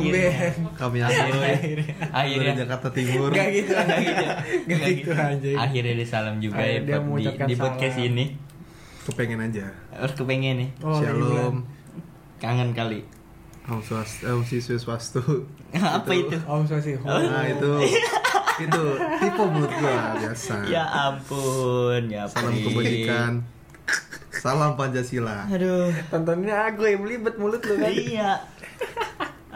Akhirnya, Kami akhirnya akhirnya, Jakarta Timur. Gak gitu Nggak gitu, Gak nggak gitu anjing. akhirnya disalam juga ya dia di, di podcast salam. ini. Kepengen aja. Harus kepengen nih, Oh, Shalom. kangen kali. Om swast, eh, Om siswi swastu. Apa itu? Om Swastiastu. Nah itu itu tipe menurut gua biasa. Ya ampun, ya Salam Pri. kebajikan. Salam Pancasila. Aduh, Tontonnya aku yang belibet mulut lu kan. iya.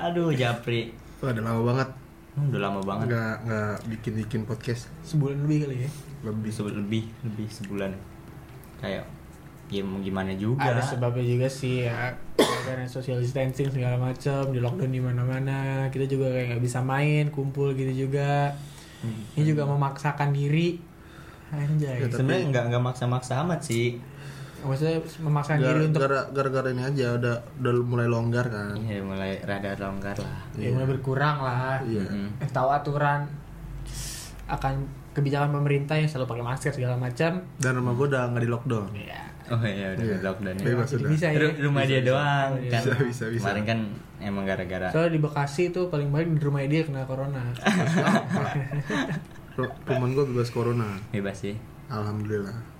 Aduh, Japri. Wah, udah lama banget Hmm, Udah lama banget. nggak nggak bikin bikin podcast Sebulan lebih kali ya. lebih. Sebel- lebih lebih sebulan. Kayak ya mau gimana juga. Ada sebabnya juga sih ya. Karena social distancing segala macam di lockdown di mana-mana. Kita juga kayak nggak bisa main, kumpul gitu juga. Hmm. Ini juga memaksakan diri. Anjay. Ya, tapi- Sebenarnya nggak nggak maksa-maksa amat sih. Maksudnya memaksakan diri untuk gara- Gara-gara ini aja udah udah mulai longgar kan. Iya mulai rada longgar lah. ya mulai berkurang lah. Iya. Mm-mm. Eh, tahu aturan akan kebijakan pemerintah yang selalu pakai masker segala macam. Dan rumah gua udah nggak di lockdown. Ya. Oh iya udah Iya. lockdown ya. Bebas Jadi sudah. bisa ya. Ru- rumah dia doang Bisa, kan. bisa, bisa, bisa. Kemarin kan emang gara-gara Soalnya di Bekasi tuh paling banyak di rumah dia kena corona. Ru- Rumah gua bebas corona. bebas sih. Alhamdulillah.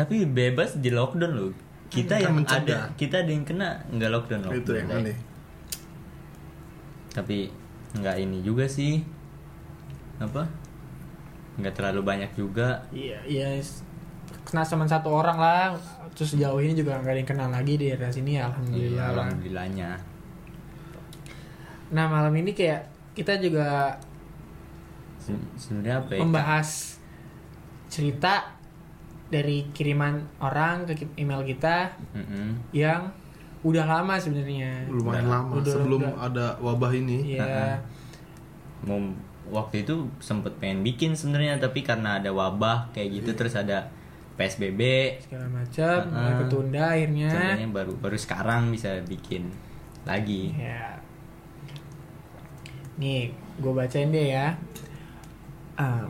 Tapi bebas di lockdown loh. Kita Kan yang mencegah. ada kita ada yang kena nggak lockdown loh. itu yang aneh. Tapi nggak ini juga sih. Apa? Nggak terlalu banyak juga. Iya, iya. Kena cuma satu orang lah. Terus sejauh ini juga nggak ada yang kenal lagi di daerah sini. Iya, Alhamdulillah. alhamdulillahnya. Nah malam ini kayak kita juga Se- Sebenarnya apa ya? membahas cerita dari kiriman orang ke email kita Mm-mm. yang udah lama sebenarnya. Lumayan Udah. lama Udah- sebelum udah. ada wabah ini. Iya. mau waktu itu sempet pengen bikin sebenarnya tapi karena ada wabah kayak gitu terus ada PSBB segala macam Heeh. ketunda akhirnya contohnya baru baru sekarang bisa bikin lagi ya nih gue bacain deh ya Ah,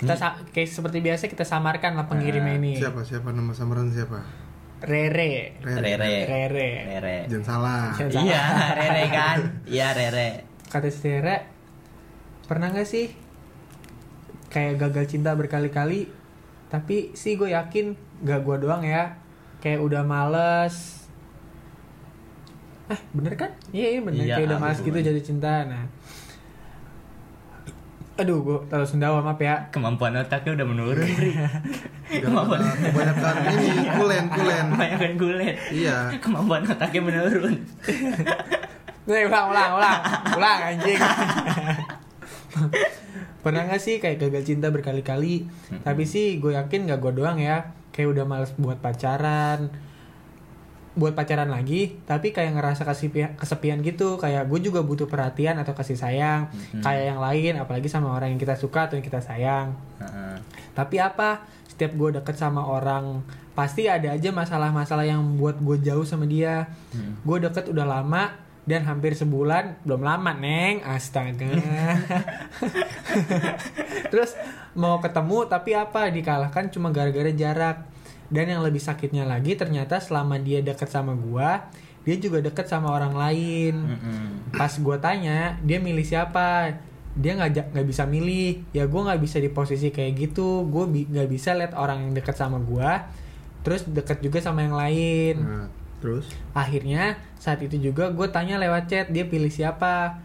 kita sa- kayak seperti biasa kita samarkan lah pengirimnya ini. Siapa? Siapa? Nama samaran siapa? Rere. Rere. Rere. Rere. Jangan salah. Jangan salah. iya Rere kan? Iya Rere. Kata si Rere pernah nggak sih kayak gagal cinta berkali-kali tapi sih gue yakin gak gue doang ya. Kayak udah males. Ah bener kan? Iya iya bener. Iya, kayak udah males bener. gitu jatuh cinta. Nah aduh gue terlalu sendawa maaf ya kemampuan otaknya udah menurun Bri kemampuan Kebanyakan ini kulen kulen. kebanyakan kulit Iya. kemampuan otaknya menurun Nih, ulang, ulang, ulang, ulang anjing. Pernah gak sih kayak gagal cinta berkali-kali? Tapi sih gue yakin gak gue doang ya. Kayak udah males buat pacaran, buat pacaran lagi. Tapi kayak ngerasa kesepian, kesepian gitu. Kayak gue juga butuh perhatian atau kasih sayang. Kayak yang lain, apalagi sama orang yang kita suka atau yang kita sayang. Heeh. Tapi apa? Setiap gue deket sama orang, pasti ada aja masalah-masalah yang buat gue jauh sama dia. Hmm. Gue deket udah lama dan hampir sebulan belum lama neng astaga terus mau ketemu tapi apa dikalahkan cuma gara-gara jarak dan yang lebih sakitnya lagi ternyata selama dia deket sama gua dia juga deket sama orang lain. Mm-mm. pas gue tanya dia milih siapa? Dia nggak nggak bisa milih. Ya gue nggak bisa di posisi kayak gitu. Gue bi- nggak bisa lihat orang yang deket sama gue terus deket juga sama yang lain. Nah, terus? Akhirnya saat itu juga gue tanya lewat chat dia pilih siapa?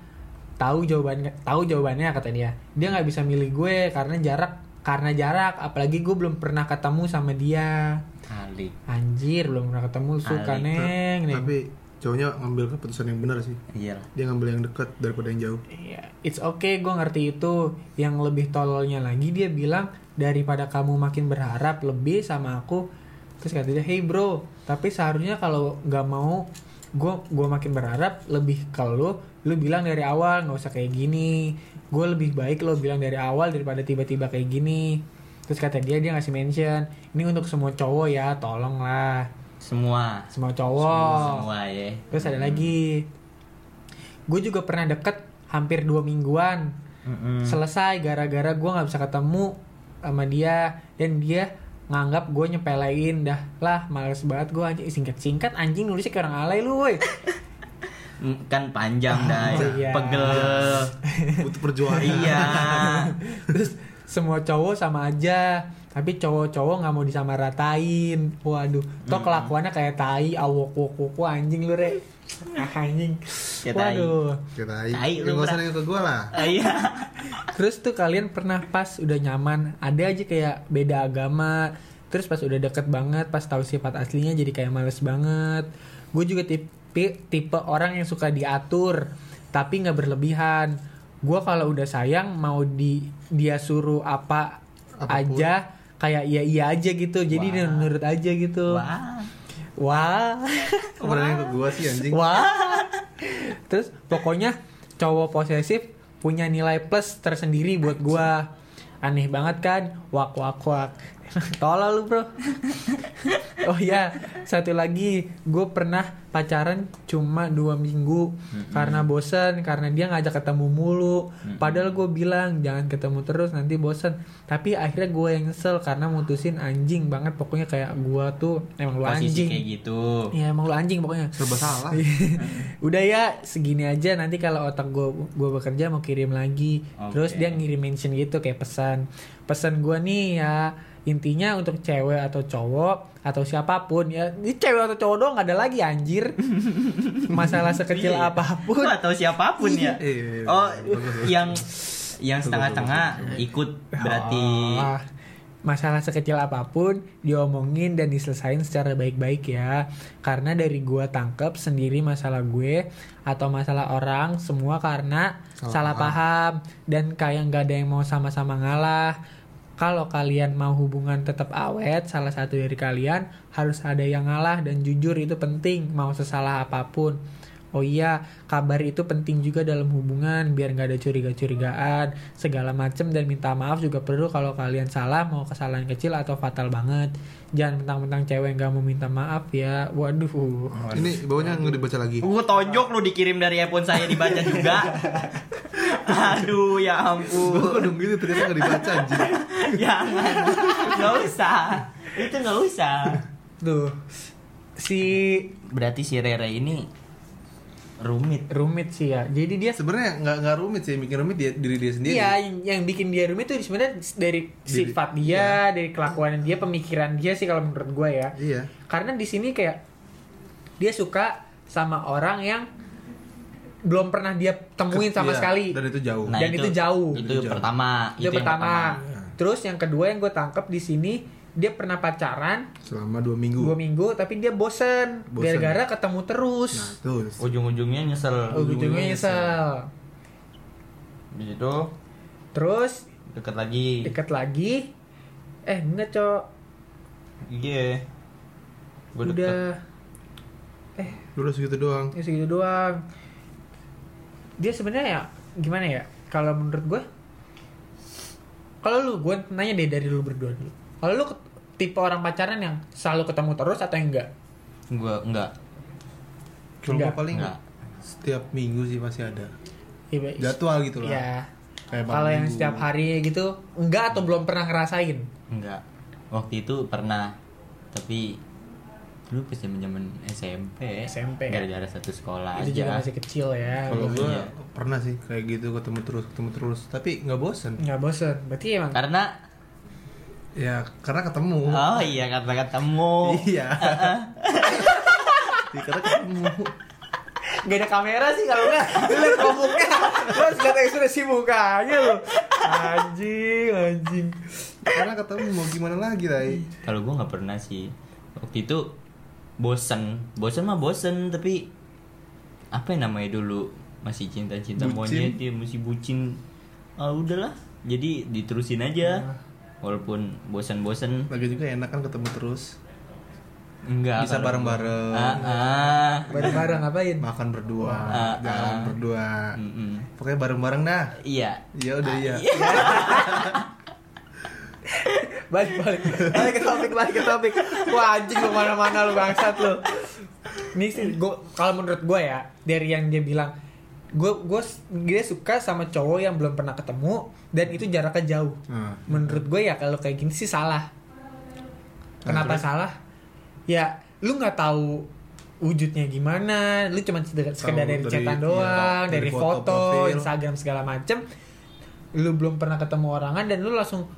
Tahu jawabannya tahu jawabannya kata dia. Dia nggak bisa milih gue karena jarak karena jarak apalagi gue belum pernah ketemu sama dia kali anjir belum pernah ketemu suka Ali. neng neng tapi cowoknya ngambil keputusan yang benar sih. iya Dia ngambil yang dekat daripada yang jauh. Iya, it's okay, gue ngerti itu. Yang lebih tololnya lagi dia bilang daripada kamu makin berharap lebih sama aku, terus kata dia, hey bro, tapi seharusnya kalau nggak mau gue gue makin berharap lebih ke lu, lu bilang dari awal nggak usah kayak gini. Gue lebih baik lo bilang dari awal daripada tiba-tiba kayak gini. Terus kata dia dia ngasih mention, ini untuk semua cowok ya, tolong lah, semua semua cowok. semua ya. Terus ada lagi, gue juga pernah deket hampir dua mingguan. Mm-mm. selesai gara-gara gue nggak bisa ketemu sama dia. Dan dia nganggap gue nyepelein. Dah lah males banget gue anjing. Singkat singkat anjing nulisnya kayak orang alay lu woi kan panjang dah iya. pegel. Butuh perjuangan. iya. Terus semua cowok sama aja tapi cowok-cowok nggak mau disamaratain. Waduh toh kelakuannya kayak tai awok wok wok anjing lu re. Ah, anjing. Ya, tai. waduh. Kita Tai. Ya, lu, nggak usah ke gue lah. Ah, iya. Terus tuh kalian pernah pas udah nyaman ada aja kayak beda agama. Terus pas udah deket banget pas tahu sifat aslinya jadi kayak males banget. Gue juga tipe tipe orang yang suka diatur tapi nggak berlebihan gue kalau udah sayang mau di dia suruh apa Apa pun. aja kayak iya iya aja gitu jadi dia nurut aja gitu wah wah ke gue sih anjing? Wah. Terus pokoknya cowok posesif punya nilai plus tersendiri buat gua. Aneh banget kan? Wak wak wak. Tolol lu, Bro. oh ya, satu lagi, gue pernah pacaran cuma dua minggu karena bosen, karena dia ngajak ketemu mulu. Padahal gue bilang jangan ketemu terus nanti bosen. Tapi akhirnya gue yang nyesel karena mutusin anjing banget. Pokoknya kayak gue tuh emang lu posisi anjing. kayak gitu Iya emang lu anjing pokoknya. Serba salah. Udah ya segini aja nanti kalau otak gue gua bekerja mau kirim lagi. Terus Oke. dia ngirim mention gitu kayak pesan. Pesan gue nih ya intinya untuk cewek atau cowok atau siapa pun ya ini cewek atau cowok doang nggak ada lagi anjir. Masalah sekecil Iya. apa pun. Atau siapa pun ya. Iya. oh yang yang setengah-setengah ikut berarti Ah, masalah sekecil apa pun diomongin dan diselesain secara baik-baik ya. Karena dari gua tangkep sendiri masalah gue atau masalah orang semua karena salah, Salah paham. dan kayak nggak ada yang mau sama-sama ngalah kalau kalian mau hubungan tetap awet salah satu dari kalian harus ada yang ngalah dan jujur itu penting mau sesalah apa pun Oh iya, kabar itu penting juga dalam hubungan biar nggak ada curiga-curigaan segala macem dan minta maaf juga perlu kalau kalian salah mau kesalahan kecil atau fatal banget. Jangan mentang-mentang cewek nggak mau minta maaf ya. Waduh. Ini bawahnya nggak dibaca lagi. Gue tonjok lu dikirim dari iPhone saya dibaca juga. Aduh ya Gue ampun. dong gitu ternyata nggak dibaca anjing. Jangan. Gak usah. Itu gak usah. Tuh. Si Berarti si Rere ini rumit. rumit sih ya. Jadi dia Sebenarnya nggak nggak rumit sih, bikin rumit dia diri dia sendiri. Iya, yang, yang bikin dia rumit tuh sebenarnya dari Diri- sifat dia, dari kelakuan dia, pemikiran dia sih kalau menurut gue ya. Iya. Karena di sini kayak dia suka sama orang yang belum pernah dia temuin sama Iya, sekali. Dan itu jauh. Dan itu jauh. Itu, Itu jauh. pertama. itu, yang pertama. Terus yang kedua yang gue tangkap di sini dia pernah pacaran Selama dua minggu. dua minggu tapi dia bosen, Bosen. gara-gara ketemu Nah, terus. tuh. Ujung-ujungnya nyesel. Ujung-ujungnya nyesel. Di situ Terus deket lagi. deket lagi. Eh enggak cok. Iya. Deket. Udah. Eh Dulu segitu doang. ya segitu doang. Dia sebenarnya ya gimana ya? Kalau menurut gue kalau lu gue nanya deh dari lu berdua dulu. Kalau lu ke- tipe orang pacaran yang selalu ketemu terus atau enggak? Gue enggak. Kalau Enggak. gua paling Enggak. setiap minggu sih masih ada. Iya, Jadwal gitu lah. Ya. Kayak Kalau yang setiap hari gitu enggak atau belum pernah ngerasain? Enggak. Waktu itu pernah. Tapi dulu pas zaman zaman SMP. SMP. Gara-gara satu sekolah Itu aja. juga masih kecil ya. Kalau gua Iya. pernah sih kayak gitu ketemu terus ketemu terus, tapi nggak bosan. Nggak bosen. Berarti emang Karena Ya karena ketemu. oh iya kata ketemu. Iya. Iya, karena ketemu. Gak ada kamera sih kalau nggak Lu liat komuknya Lu harus liat ekspresi mukanya lu Anjing Anjing Karena ketemu mau gimana lagi, Tai? Kalau gue nggak pernah sih. Waktu itu bosen, bosen mah bosen tapi apa yang namanya dulu masih cinta-cinta monyet ya masih bucin. Ah udahlah, jadi diterusin aja. Ah. Walaupun bosen-bosen Lagi juga enak kan ketemu terus. enggak Bisa bareng-bareng. Ah, ah. Bareng-bareng ngapain? Makan berdua, Ah, jalan ah. berdua. Mm-mm. Pokoknya bareng-bareng dah. Iya. Ya udah iya. Balik balik Balik ke topik Balik ke topik Wah anjing lu mana-mana lu bangsat lu Ini sih gua, Kalau menurut gue ya Dari yang dia bilang gue gue dia suka sama cowok yang belum pernah ketemu dan itu jaraknya jauh Nah, menurut gue ya kalau kayak gini sih salah Kenapa terus? salah? Ya, lu nggak tahu wujudnya gimana, lu cuma sekedar, dari, dari- chatan iya, doang, dari dari, foto foto, profil. Instagram segala macem. Lu belum pernah ketemu orangan dan lu langsung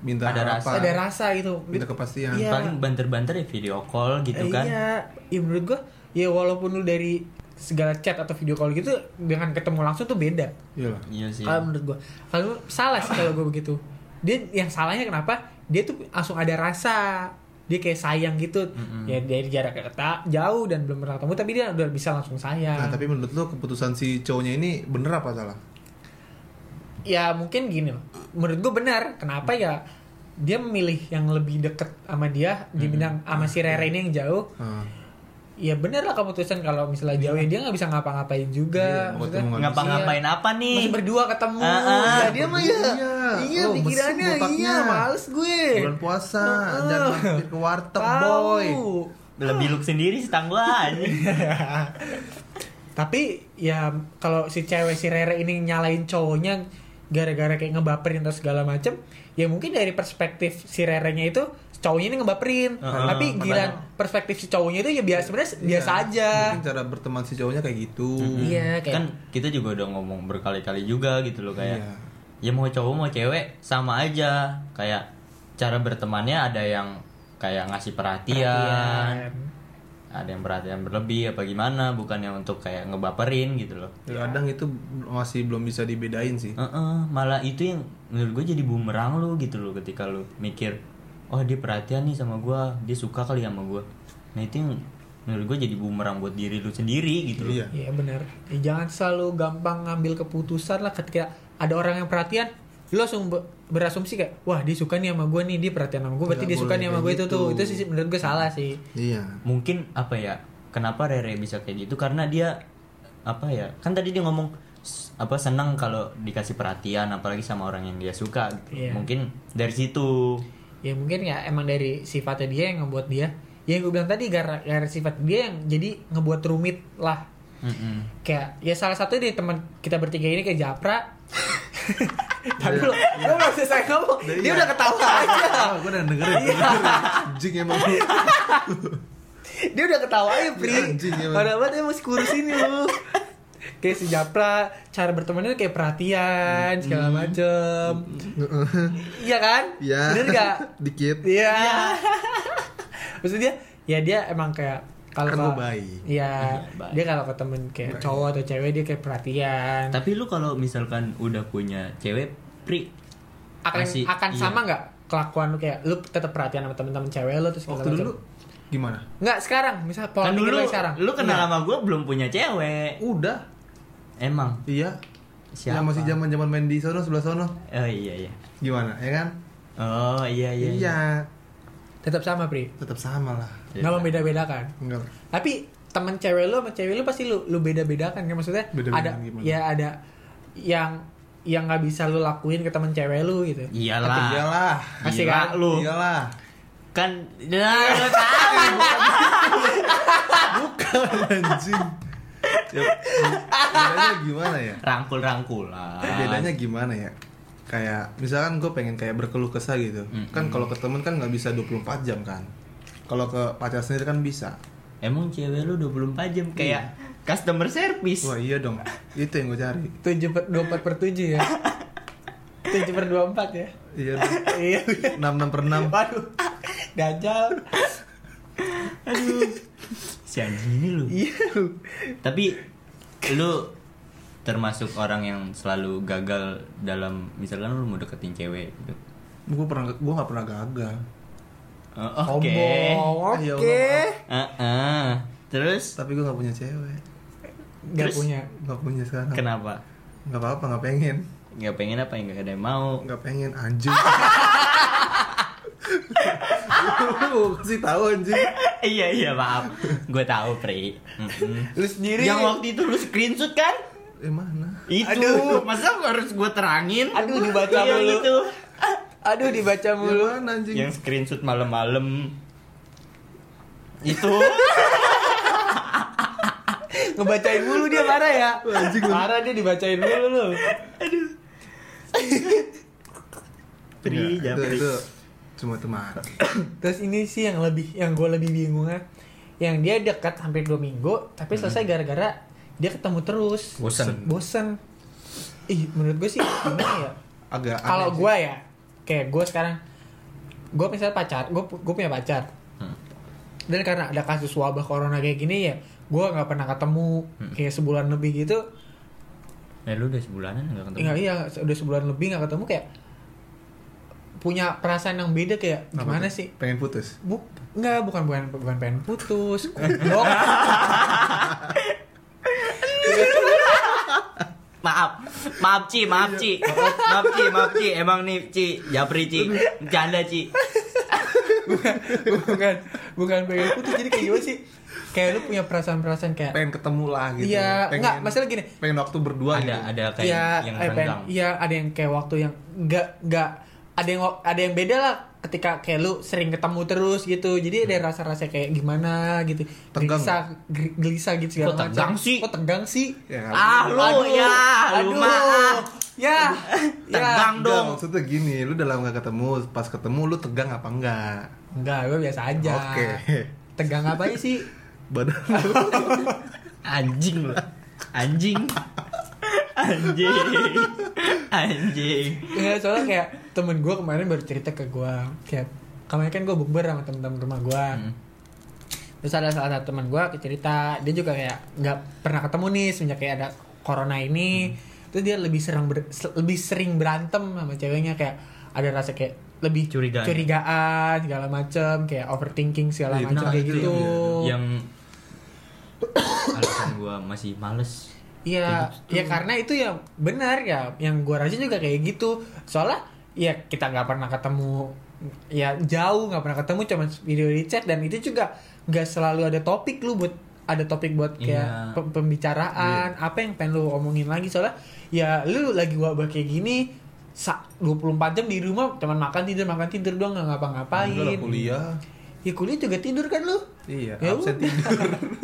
minta Ada harapan, ada rasa gitu. minta kepastian Iya. Paling banter-banter ya video call gitu Eh, kan. Iya, ya menurut gua ya walaupun lu dari segala chat atau video call gitu dengan ketemu langsung tuh beda. Iyalah. Iya sih. Kalau menurut gua, kalau salah sih kalau gua begitu. Dia yang salahnya kenapa? Dia tuh langsung ada rasa. Dia kayak sayang gitu. Mm-mm. Ya dari jarak tak jauh dan belum pernah ketemu tapi dia udah bisa langsung sayang. Nah, tapi menurut lo keputusan si cowoknya ini bener apa salah? Ya mungkin gini loh. Menurut gua benar. Kenapa ya? Dia memilih yang lebih deket sama dia dibanding sama si Rere ini yang jauh. Ah. Ya bener lah keputusan kalau misalnya jauh ya dia nggak bisa ngapa-ngapain juga. Iya, Ngapa-ngapain apa nih? masih berdua ketemu. Ah, ah. Ya, dia mah ya. Iya. Iya, Oh, pikirannya iya, males gue. Bulan puasa, Heeh. jangan mampir ke warteg boy. Lebih look sendiri sih aja. Tapi ya kalau si cewek si Rere ini nyalain cowoknya gara-gara kayak ngebaperin atau segala macem, ya mungkin dari perspektif si Rerenya itu cowoknya ini ngebaperin. Heeh, Tapi gila perspektif si cowoknya itu ya biasa sebenarnya biasa Iya. aja. Mungkin cara berteman si cowoknya kayak gitu. Iya, kayak kan kita juga udah ngomong berkali-kali juga gitu loh kayak Iya. ya mau cowok mau cewek sama aja kayak cara bertemannya ada yang kayak ngasih perhatian, perhatian. ada yang perhatian berlebih apa gimana bukannya untuk kayak ngebaperin gitu loh Ya, Kadang itu masih belum bisa dibedain sih. Heeh, malah itu yang menurut gue jadi bumerang lu gitu loh ketika lu mikir oh dia perhatian nih sama gue dia suka kali sama gue nah itu yang menurut gue jadi bumerang buat diri lu sendiri gitu loh Iya. Iya benar. Ya, jangan selalu gampang ngambil keputusan lah ketika ada orang yang perhatian, lu langsung be- berasumsi kayak, wah dia suka nih sama gue nih, dia perhatian sama gue, berarti Nggak dia suka nih sama gue itu gitu. tuh. Itu sih menurut gue salah sih. Iya. mungkin apa ya kenapa Rere bisa kayak gitu karena dia apa ya kan tadi dia ngomong apa senang kalau dikasih perhatian apalagi sama orang yang dia suka gitu. Iya. mungkin dari situ Ya mungkin ya emang dari sifatnya dia yang ngebuat dia. Ya yang gue bilang tadi gara gara sifat dia yang jadi ngebuat rumit lah. Mm-mm. Kayak ya salah satu di teman kita bertiga ini kayak Japra. Tapi lo, lo belum selesai ngomong. Dia udah ketawa aja. Ah, gue udah dengerin. Anjing emang dia udah ketawa aja Pri Iya, Anjing, emang. Padahal dia masih kurus ini lu Kayak si Japra Cara bertemannya kayak perhatian Segala macem Iya kan? Iya. Bener gak? Dikit. Iya Maksudnya Ya dia emang kayak kalau Kan baik. Iya baik. Dia kalau ke temen kayak cowok atau cewek Dia kayak perhatian tapi lu kalau misalkan udah punya cewek pri Akan, masih- akan iya. sama gak? Kelakuan lu kayak Lu tetap perhatian sama temen-temen cewek lu Terus segala Waktu dulu gimana? Nggak sekarang Misal pola kan dulu lu sekarang lu kenal Nggak. sama gue belum punya cewek Udah. Emang Iya. siapa Yang masih zaman-zaman main di sono sebelah sono. oh iya iya Gimana? Ya kan? oh iya iya, Iya. Tetap sama Pri Tetap sama lah. Nggak membeda-bedakan Enggak. Tapi temen cewek lu sama cewek lu pasti lu lu beda-bedakan kan maksudnya Beda-bedakan ada gimana? ya ada yang yang nggak bisa lu lakuin ke temen cewek lu gitu. iyalah Iyalah. Asik Gila kan? lu Iyalah. kan nah, lu tahu Bukan anjing. Ya, bedanya gimana ya? rangkul-rangkulan Bedanya gimana ya? Kayak misalkan gue pengen kayak berkeluh kesah gitu. Mm-mm. Kan kalau ke temen kan nggak bisa 24 jam kan. Kalau ke pacar sendiri kan bisa. emang cewek lu 24 jam kayak customer service Wah iya dong. Itu yang gue cari. Tujuh per dua empat per tujuh ya. Tujuh per dua empat ya. Iya. Iya. 6 6 per 6. Waduh. Dajal. aduh si anjing ini lu Iya. tapi lu termasuk orang yang selalu gagal dalam misalkan lu mau deketin cewek gitu Gue pernah gue nggak pernah gagal. Oh, oke Sombong. Ayo, Oke. Ah, ah. terus Tapi gue nggak punya cewek. Gak Terus? punya. Nggak punya sekarang. kenapa Nggak apa-apa nggak pengen. nggak pengen apa yang nggak ada yang mau Nggak pengen anjing. Lu kasih tahu anjing. iya iya maaf gue tahu pri. Lu sendiri. yang waktu itu lu screenshot kan Eh mana? itu Aduh. masa harus gue terangin Aduh, dibaca Iya, mulu. gitu. Aduh dibaca Yang mulu. mana anjing? yang screenshot malam-malam itu Ngebacain mulu dia marah ya. Anjing. Marah dia dibacain mulu lu. Pri, Ya, jangan itu, Pri. itu Cuma teman. Terus ini sih yang lebih yang gue lebih bingungnya yang dia dekat hampir dua minggu tapi selesai gara-gara dia ketemu terus Bosen. bosen ih menurut gue sih gimana ya Agak kalau gue ya kayak gue sekarang gue misalnya pacar gue gue punya pacar Hmm. dan karena ada kasus wabah corona kayak gini ya gue nggak pernah ketemu Hmm. kayak sebulan lebih gitu Ya lu udah sebulanan gak ketemu? Iya iya udah sebulan lebih nggak ketemu kayak punya perasaan yang beda kayak Apa gimana tuh? sih Pengen putus. Buk, enggak bukan bukan bukan pengen putus. Goblok. Maaf, maaf Ci, maaf Ci, maaf Ci, maaf Ci, emang nih Ci, japri Ci, canda Ci. bukan bukan pengen putus jadi kayak gimana sih? Kayak lu punya perasaan-perasaan kayak Pengen ketemu lah gitu. Iya, enggak, masalah gini. Pengen waktu berdua Ada gitu. ada kayak Iya, yang eh, pengen- renggang. Iya, ada yang kayak waktu yang enggak enggak ada yang ada yang beda lah ketika kayak lu sering ketemu terus gitu. Jadi ada rasa-rasa kayak gimana gitu. Tegang Gelisah, ge- gelisah gitu segala Kok tegang macam. sih? Kok tegang sih? Ya? Ah, lu ya, lu mah. Ya. Tegang Enggak, dong. maksudnya gini, lu udah lama gak ketemu, pas ketemu lu tegang apa enggak? Enggak, gue biasa aja. Oke. Tegang apanya sih? Badan lu. Anjing lu. Anjing. Anjing. Anjing. Ya, soalnya kayak temen gue kemarin baru cerita ke gue kayak kemarin kan gue bukber sama temen-temen rumah gue Hmm. terus ada salah satu teman gue cerita dia juga kayak nggak pernah ketemu nih semenjak kayak ada corona ini terus dia lebih sering ber- lebih sering berantem sama ceweknya kayak ada rasa kayak lebih Curigaan. curigaan segala macem kayak overthinking segala Iya, macam nah, kayak itu gitu Yang alasan gua masih males. Iya, Gitu. ya karena itu ya benar ya. Yang gua rasain juga kayak gitu. Soalnya ya kita nggak pernah ketemu ya jauh nggak pernah ketemu cuman video di chat dan itu juga nggak selalu ada topik lu buat ada topik buat kayak Iya. pe- pembicaraan apa yang pengen lu omongin lagi soalnya ya lu lagi wabah kayak gini sa 24 jam di rumah cuman makan tidur makan tidur doang nggak ngapa-ngapain kuliah. Ya kuliah juga tidur kan lu Iya, Ya absen udah. tidur.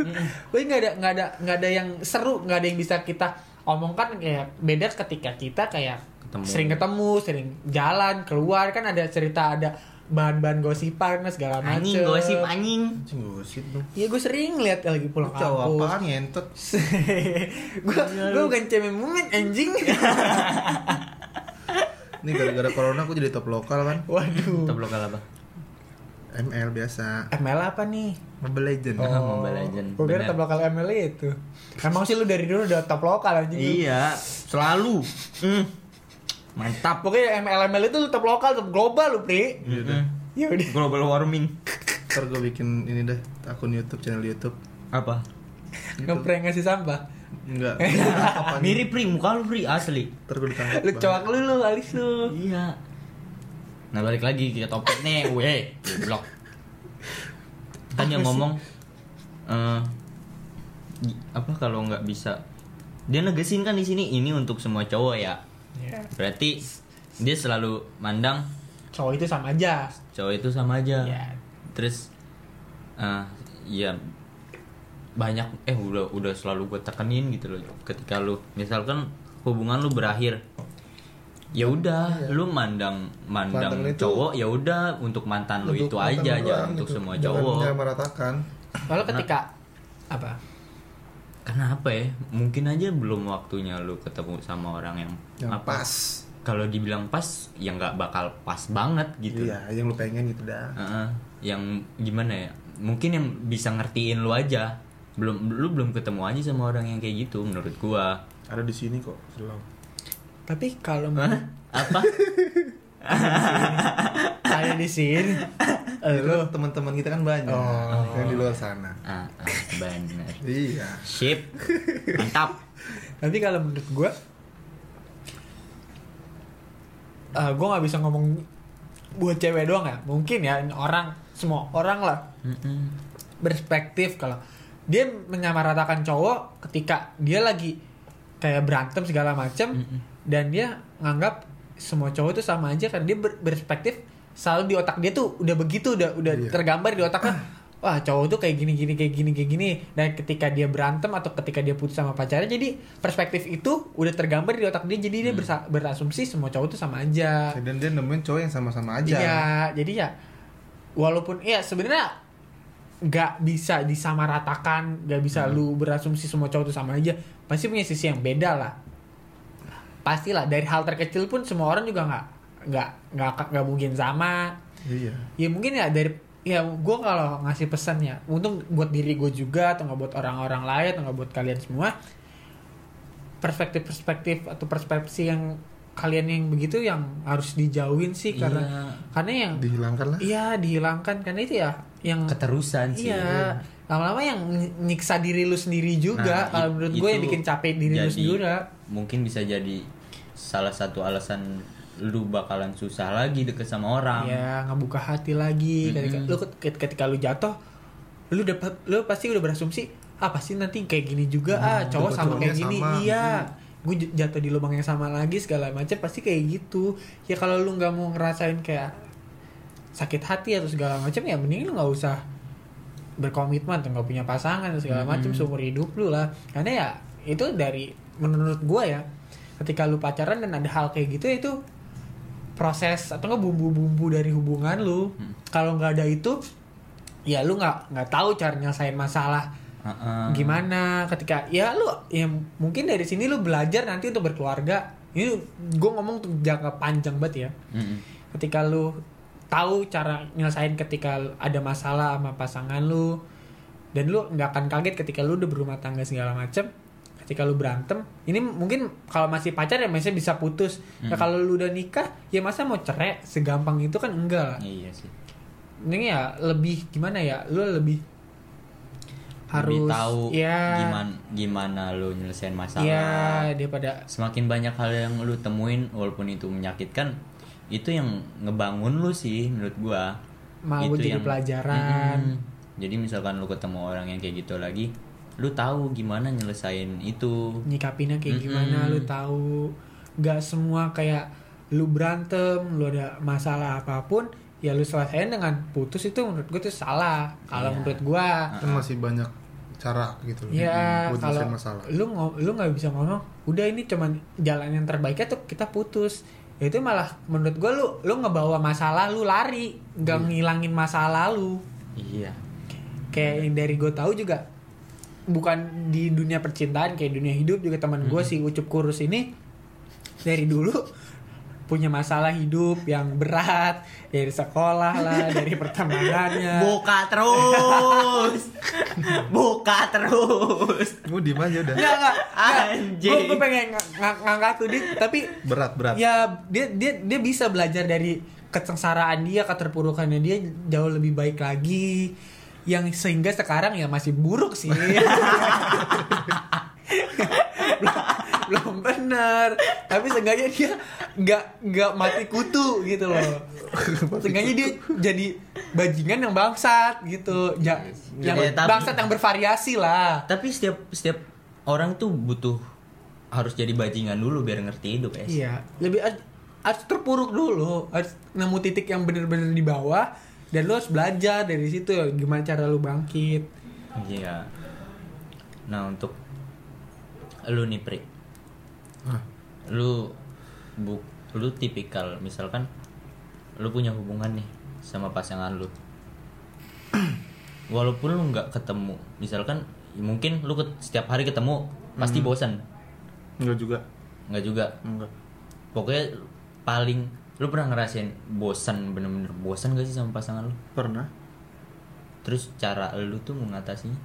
Wih nggak ada nggak ada nggak ada yang seru nggak ada yang bisa kita omongkan kayak beda ketika kita kayak Ketemu. sering ketemu sering jalan keluar kan ada cerita ada bahan-bahan gosipan segala macem Anjing gosip anjing. Anjing gosip dong. Iya gue sering lihat lagi pulang Lu cowok kampus. apaan ngentot? gue gue bukan cewek mumet anjing. Nih gara-gara corona aku jadi top lokal kan. Waduh. Top lokal apa? ML biasa. ML apa nih? Mobile Legend. Oh. Mobile Legend. Gue kira Bener. top lokal ML itu. Emang sih lu dari dulu udah top lokal lu. Iya, selalu. Hmm. Mantap. Pokoknya ML ML itu lu top lokal, top global lu, Pri. Iya. Ya udah. Global warming. Ntar gue bikin ini dah akun YouTube, channel YouTube. Apa? Ngeprank ngasih sampah. Enggak. Mirip Pri, muka lu Pri asli. Ntar gue ditangkap. Lu cowok lu lu alis lu. Iya. Nah balik lagi ke topik nih, weh, goblok. Kan yang ngomong gi- apa kalau nggak bisa dia negesin kan di sini ini untuk semua cowok ya. Ya. Berarti dia selalu mandang Cowok itu sama aja. cowok itu sama aja. Ya. Terus eh ya banyak eh udah udah selalu gue tekenin gitu loh ketika lu misalkan hubungan lu berakhir ya udah lu mandang mandang Mandang itu cowok ya udah untuk mantan lu itu mantan aja doang untuk gitu. semua Jangan cowok menyamaratakan. Lalu ketika apa? karena apa ya mungkin aja belum waktunya lu ketemu sama orang yang, Yang apa pas. kalau dibilang pas ya nggak bakal pas banget gitu Iya, yang lu pengen gitu dah. Heeh. yang gimana ya mungkin yang bisa ngertiin lu aja belum lu belum ketemu aja sama orang yang kayak gitu menurut gua Ada di sini kok, selalu. Tapi kalau Hah? apa ada di sini, kan teman-teman kita kan banyak Oh. yang di luar sana. ah, ah, bener Iya. sip mantap tapi kalau menurut gue, eh gue nggak bisa ngomong buat cewek doang ya. Mungkin ya ini orang semua orang lah Mm-mm. berspektif kalau dia menyamaratakan cowok ketika dia lagi kayak berantem segala macam Mm-mm. Dan dia nganggap semua cowok itu sama aja kan dia ber- berspektif selalu di otak dia tuh udah begitu udah udah Iya. tergambar di otaknya wah cowok tuh kayak gini gini kayak gini kayak gini. Dan ketika dia berantem atau ketika dia putus sama pacarnya jadi perspektif itu udah tergambar di otak dia. Jadi dia Hmm. bersa- berasumsi semua cowok tuh sama aja. Dan dia nemuin cowok yang sama-sama aja. Iya jadi ya walaupun ya sebenarnya nggak bisa disamaratakan nggak bisa Hmm. lu berasumsi semua cowok tuh sama aja. Pasti punya sisi yang beda lah pastilah dari hal terkecil pun semua orang juga nggak nggak nggak nggak mungkin sama. Iya. Ya mungkin ya dari ya gue kalau ngasih pesan ya untung buat diri gue juga atau nggak buat orang-orang lain atau nggak buat kalian semua perspektif-perspektif atau persepsi yang kalian yang begitu yang harus dijauhin sih karena Iya. karena yang dihilangkan lah. Iya dihilangkan. Karena itu ya yang keterusan sih. Iya lama-lama yang ny- nyiksa diri lu sendiri juga. Nah, kalau menurut gue yang bikin capek diri lu jadi- sendiri juga. mungkin bisa jadi salah satu alasan lu bakalan susah lagi deket sama orang. Ya ngebuka hati lagi. Ketika Mm-mm. lu ket- ketika lu jatuh lu dapat lu pasti udah berasumsi ah pasti nanti kayak gini juga. Ah cowok sama kayak gini. sama. iya. Gue j- jatuh di lubang yang sama lagi segala macam pasti kayak gitu. Ya kalau lu nggak mau ngerasain kayak sakit hati atau segala macam ya mending lu nggak usah berkomitmen atau nggak punya pasangan segala macam seumur hidup lu lah karena ya itu dari menurut gua ya ketika lu pacaran dan ada hal kayak gitu itu proses atau nggak bumbu-bumbu dari hubungan lu Hmm. kalau nggak ada itu ya lu nggak nggak tahu cara nyelesain masalah Heeh. gimana ketika ya lu ya mungkin dari sini lu belajar nanti untuk berkeluarga ini gue ngomong untuk jangka panjang banget ya Mm-mm. ketika lu tahu cara nyelesain ketika ada masalah sama pasangan lu. Dan lu nggak akan kaget ketika lu udah berumah tangga segala macem. Ketika lu berantem ini mungkin kalau masih pacar ya masih bisa putus. Nah Mm. kalau lu udah nikah ya masa mau cerai? Segampang itu kan enggak. Lah iya sih. Ini ya lebih gimana ya? Lu lebih harus lebih tahu ya gimana gimana lu nyelesain masalah. Ya daripada semakin banyak hal yang lu temuin walaupun itu menyakitkan itu yang ngebangun lu sih menurut gua. Mau Itu jadi yang- pelajaran. Mm-mm. jadi misalkan lu ketemu orang yang kayak gitu lagi lu tahu gimana nyelesain itu. Nyikapinnya kayak Mm-mm. gimana lu tahu. Nggak semua kayak lu berantem lu ada masalah apa pun ya lu selesaiin dengan putus itu menurut gue tuh salah. Kalau Iya. menurut gua kan masih banyak cara gitu loh ya buat kalau nyelesain masalah. lu lu nggak bisa ngomong udah ini cuman jalan yang terbaiknya tuh kita putus itu malah menurut gua lu lu ngebawa masalah lu lari. Nggak ngilangin masalah lu iya. Kayak yang dari gue tahu juga bukan di dunia percintaan kayak dunia hidup juga teman gue si ucup kurus ini dari dulu punya masalah hidup yang berat dari sekolah lah dari pertemanannya buka terus buka terus gue diem aja udah Enggak, enggak. Anjing. Gue pengen ng- ng- ngangkat tuh dia, tapi berat berat ya dia dia dia bisa belajar dari kesengsaraan dia, keterpurukannya dia jauh lebih baik lagi. Yang sehingga sekarang ya masih buruk sih. belum, belum bener. Tapi seenggaknya dia nggak nggak mati kutu gitu loh. Seenggaknya dia jadi bajingan yang bangsat gitu. Ja, yang Ya, tapi- bangsat yang bervariasi lah. tapi setiap setiap orang tuh butuh harus jadi bajingan dulu biar ngerti hidup ya Iya, lebih harus, terpuruk dulu, harus nemu titik yang bener-bener di bawah dan lu harus belajar dari situ ya gimana cara lu bangkit. iya nah untuk lu nih Pri. Lu bu lu tipikal misalkan lu punya hubungan nih sama pasangan lu. Walaupun lu nggak ketemu misalkan ya mungkin lu ket- setiap hari ketemu pasti bosan enggak juga. Nggak juga. Enggak pokoknya paling lu pernah ngerasain bosan bener-bener bosan gak sih sama pasangan lu? Pernah. Terus cara lu tuh mengatasinya?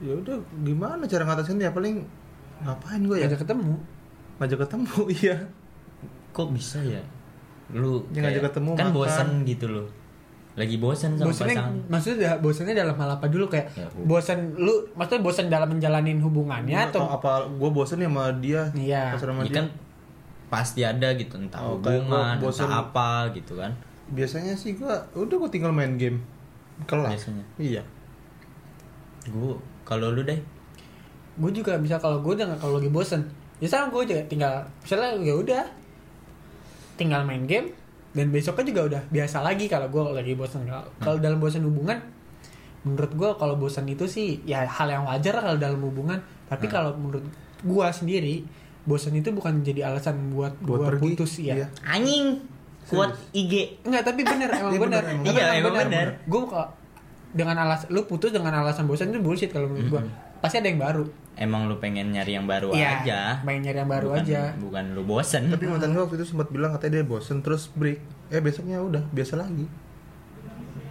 Ya udah gimana cara ngatasin ya paling ngapain gue ya? Ngajak ketemu. ngajak ketemu iya. Kok bisa ya? Lu Ya, ngajak ketemu, kan makan. bosan gitu loh. Lagi bosan sama Bosannya pasangan. maksudnya bosannya dalam hal apa dulu? Kayak Ya, bosan lu maksudnya bosan dalam menjalanin hubungannya atau atau apa gue bosen ya sama dia? Iya. pas sama Ya dia? kan pasti ada gitu entah Oh, hubungan bosen. entah apa gitu kan. Biasanya sih gue udah gue tinggal main game. Kelas. Biasanya. iya. Gua kalau lu deh gue juga bisa kalau gue udah kalau lagi bosan ya sama gue juga tinggal misalnya ya udah tinggal main game dan besoknya juga udah biasa lagi kalau gue lagi bosan Kalau- kalau dalam bosan hubungan menurut gue kalau bosan itu sih ya hal yang wajar kalau dalam hubungan tapi kalau menurut gue sendiri bosan itu bukan jadi alasan buat Buat gue putus ya iya. Anjing. Kuat IG. Enggak, tapi bener, emang Iya, bener. bener, bener. Iya, emang bener. Gue kok dengan alasan lu putus dengan alasan bosan itu bullshit kalau menurut gua. Pasti ada yang baru. Emang lu pengen nyari yang baru Iya, aja. pengen nyari yang baru Bukan- aja. Bukan lu bosen. Tapi mantan gue waktu itu sempat bilang katanya dia bosen terus break. Eh besoknya udah biasa lagi.